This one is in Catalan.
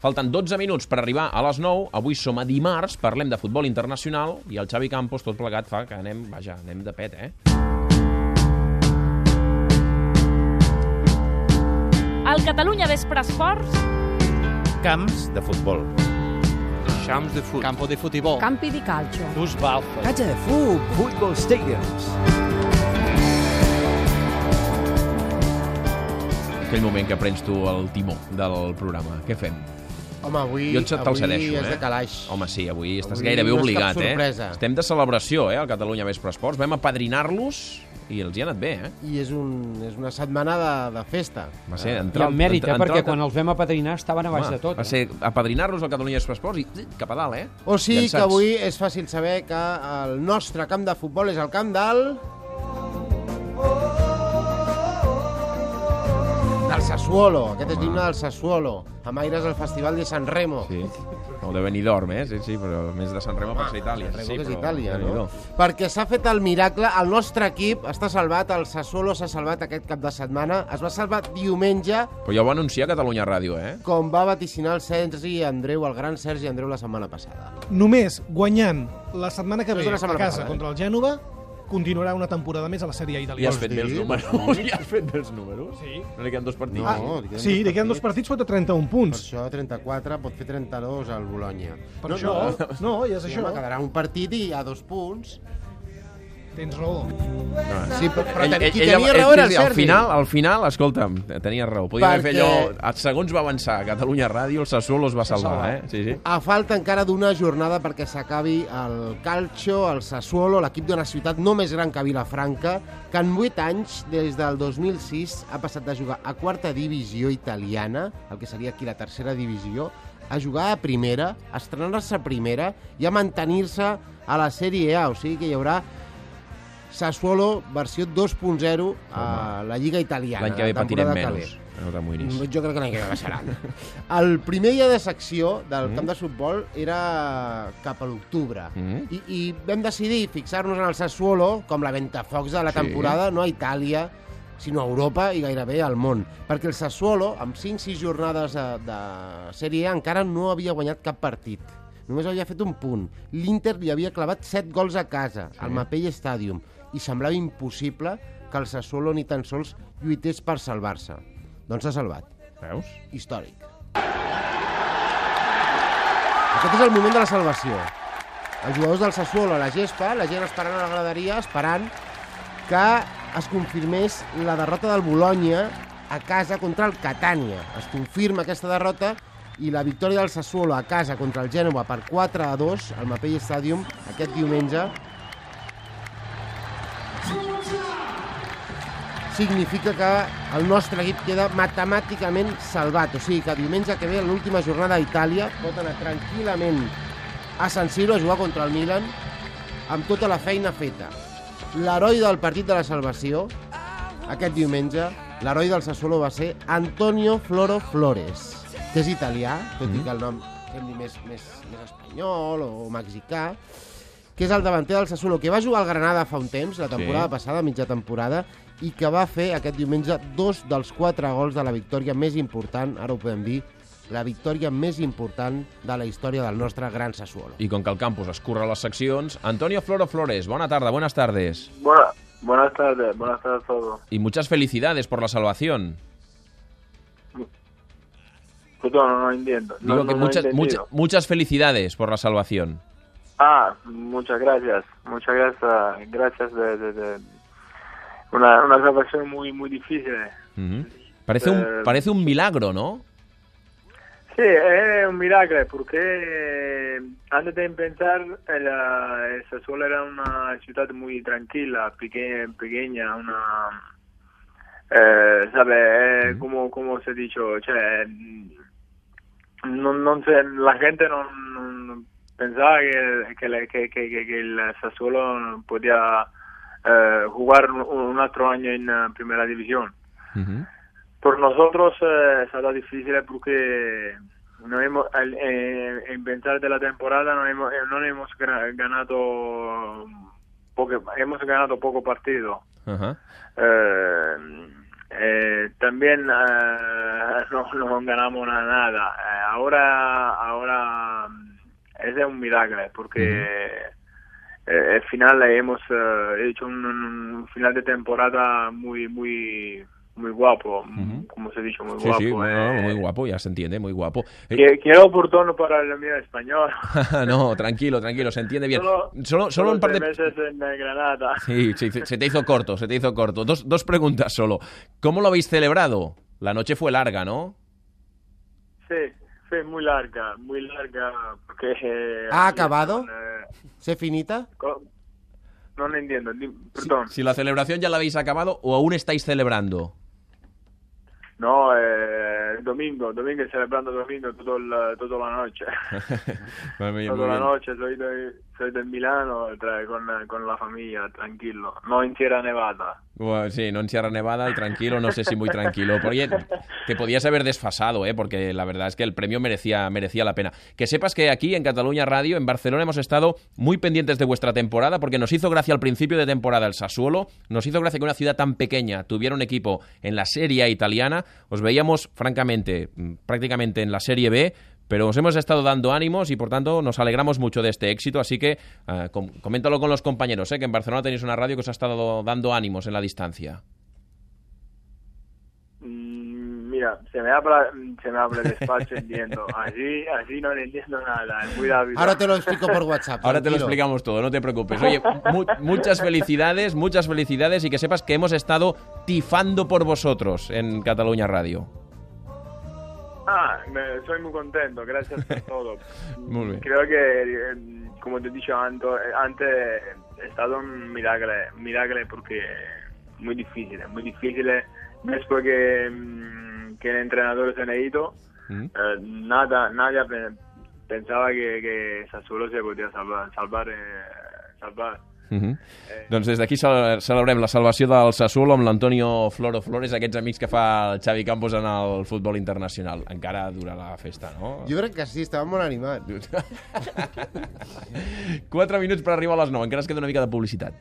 Falten 12 minuts per arribar a les 9. Avui som a dimarts, parlem de futbol internacional i el Xavi Campos tot plegat fa que anem, vaja, anem de pet, eh? El Catalunya Vespre Esports Camps de futbol. Champs de fut. Campo de futebol. Campi di calcio. Dos balfes. Casa de Fug, Football Stadiums. Aquell moment que prens tu el timó del programa. Què fem? Home, avui, Jo te'l avui cedeixo, és eh? de calaix. Home, sí, avui estàs Avui gairebé no és cap obligat, sorpresa. eh? Estem de celebració, eh, al Catalunya Vespre Esports. Vam apadrinar-los i els hi ha anat bé, eh? I és, un, és una setmana de, de festa. Va ser I entrar... amb mèrit, eh, perquè quan els vam apadrinar estaven a baix Home, de tot. Va Eh? ser apadrinar-los al Catalunya Vespre Esports i cap a dalt, eh? O sigui Llançats. que avui és fàcil saber que el nostre camp de futbol és el camp del... del Sassuolo. Aquest és l'himne del Sassuolo. Amb aires al Festival de San Remo. Sí. O de Benidorm, eh? Sí, sí, però més de Sant Remo per ser Itàlia. Remo sí, que és però Itàlia, no? Perquè s'ha fet el miracle, el nostre equip està salvat, el Sassuolo s'ha salvat aquest cap de setmana, es va salvar diumenge, Però ja ho va anunciar a Catalunya Ràdio, eh? com va vaticinar el Sergi Andreu, el gran Sergi Andreu la setmana passada. Només guanyant la setmana que ve la a casa passada, eh? contra el Gènova, continuarà una temporada més a la sèrie I italiana. has fet bé els números. I has fet bé els números? Sí. No li queden dos partits. No, Ah, li queden sí, dos li queden dos partits, té 31 Per punts. això 34 pot fer 32 al Bologna. Per això, no, ja és Sí, això. home, quedarà un partit i hi ha dos punts. Tens raó. Sí, però, però Ell- ell, qui tenia ell- raó era el sí, Al Sergi. final, al final, escolta'm, tenia raó. Podia haver fet Perquè- allò... A segons va avançar Catalunya Ràdio, el Sassuolo es va salvar, eh? Sí, sí. A falta encara d'una jornada perquè s'acabi el Calcio, el Sassuolo, l'equip d'una ciutat no més gran que Vilafranca, que en 8 anys, des del 2006, ha passat de jugar a quarta divisió italiana, el que seria aquí la tercera divisió, a jugar a primera, a estrenar-se a primera i a mantenir-se a la Sèrie A. O sigui que hi haurà Sassuolo versió 2.0 a la Lliga Italiana. L'any que ve patirem menys. No t'amoïnis. Jo crec que l'any que ve baixaran. El primer dia de secció del Mm. camp de futbol era cap a l'octubre. Mm. I, I vam decidir fixar-nos en el Sassuolo com la ventafocs de la Sí. temporada, no a Itàlia, sinó a Europa i gairebé al món. Perquè el Sassuolo, amb 5-6 jornades de, de Sèrie A, encara no havia guanyat cap partit. Només havia fet un punt. L'Inter li havia clavat 7 gols a casa, sí. al Mapei Stadium, i semblava impossible que el Sassuolo ni tan sols lluités per salvar-se. Doncs s'ha salvat. Veus? Històric. Aquest és el moment de la salvació. Els jugadors del Sassuolo a la gespa, la gent esperant a la graderia, esperant que es confirmés la derrota del Bologna a casa contra el Catània. Es confirma aquesta derrota i la victòria del Sassuolo a casa contra el Gènova per 4 a 2 al Mapei Stadium aquest diumenge significa que el nostre equip queda matemàticament salvat. O sigui que diumenge que ve, l'última jornada a Itàlia, pot anar tranquil·lament a San Siro a jugar contra el Milan amb tota la feina feta. L'heroi del partit de la salvació, aquest diumenge, l'heroi del Sassuolo va ser Antonio Floro Flores, que és italià, tot i que el nom hem dit més, més, més espanyol o mexicà, que és el davanter del Sassuolo, que va jugar al Granada fa un temps, la temporada Sí. passada, mitja temporada, i que va fer aquest diumenge dos dels quatre gols de la victòria més important, ara ho podem dir, la victòria més important de la història del nostre gran Sassuolo. I com que el campus escurra les seccions, Antonio Floro Flores, bona tarda, buenas tardes. Buena, buenas tardes, buenas tardes a todos. Y muchas felicidades por la salvación. Perdón, no, no entiendo. No, Digo no, que no muchas, muchas, muchas felicidades por la salvación. Ah, muchas gracias, muchas gracias, gracias de, de, de- una, una salvación muy muy difícil. Ujú. Parece, un, Eh, parece un milagro, ¿no? Sí, es un milagro porque eh, antes de empezar el, eh, el Sassuolo era una ciudad muy tranquila, pequeña, pequeña una... Eh, ¿Sabe? Eh, como, como se ha dicho, cioè, no, non se- la gente non pensaba que, que, que, que, que- il Sassuolo podía eh, jugar un, un altro año en eh, primera división. Ujú. Por nosotros eh, stato difficile perché non hemos, al eh, empezar de la temporada no hemos, eh, non hemos ganado poco, hemos ganado poco partido. Ajá. Eh, eh, también eh, no, no ganamos na- nada. Eh, ahora, ahora es un milagro porque eh, al final hemos eh, hecho un, final de temporada muy, muy, muy guapo, como se ha dicho, muy Sí, guapo. sí, no, eh. no, muy guapo, ya se entiende, muy guapo. Eh, Que- Quiero oportuno para el mío español. no, tranquilo, tranquilo, se entiende bien. Solo, Solo, solo un par de... meses en eh, Granada. Sí, sí, se te hizo corto, se te hizo corto. Dos, dos preguntas solo. ¿Cómo lo habéis celebrado? La noche fue larga, ¿no? Sí, fue muy larga, muy larga. Porque, eh, ¿Ha acabado? eh, ¿Se finita? no lo entiendo, perdón. Si la celebración ya la habéis acabado o aún estáis celebrando. No, eh, domingo, domingo celebrando domingo todo el- toda la noche. Toda la noche, soy de, soy de Milano con, con la familia, tranquilo. No en Sierra Nevada. Bueno, sí, no en Sierra Nevada y tranquilo, no sé si muy tranquilo. Oye, te podías haber desfasado, ¿eh? porque la verdad es que el premio merecía, merecía la pena. Que sepas que aquí en Cataluña Radio, en Barcelona, hemos estado muy pendientes de vuestra temporada porque nos hizo gracia al principio de temporada el Sassuolo, nos hizo gracia que una ciudad tan pequeña tuviera un equipo en la Serie A italiana. Os veíamos, francamente, mm, prácticamente en la Serie B. Pero os hemos estado dando ánimos y por tanto nos alegramos mucho de este éxito. Así que com- coméntalo con los compañeros, ¿eh? que en Barcelona tenéis una radio que os ha estado dando ánimos en la distancia. Mm, Mira, se me habla, se me habla despacio entiendo. Así, así no le entiendo nada, es muy rápido. Ahora te lo explico por WhatsApp. Ahora te lo explicamos todo, no te preocupes. Oye, mu- muchas felicidades, muchas felicidades y que sepas que hemos estado tifando por vosotros en Cataluña Radio. Me- soy muy contento, gracias por todo. Muy bien. Creo que, eh, como te he dicho eh, antes, ha estado un milagro, milagro porque muy difícil, muy difícil. Después que, mm, que el entrenador se ha ido, Mm. eh, nada, nadie pe- pensaba que, que Sassuolo se podía salvar, salvar, eh, salvar. Mhm. Doncs des d'aquí cele- celebrem la salvació del Sassuolo amb l'Antonio Floro Flores, aquests amics que fa el Xavi Campos en el futbol internacional. Encara dura la festa, no? Jo crec que sí, estava molt animat. 4 minuts per arribar a les 9, encara es queda una mica de publicitat.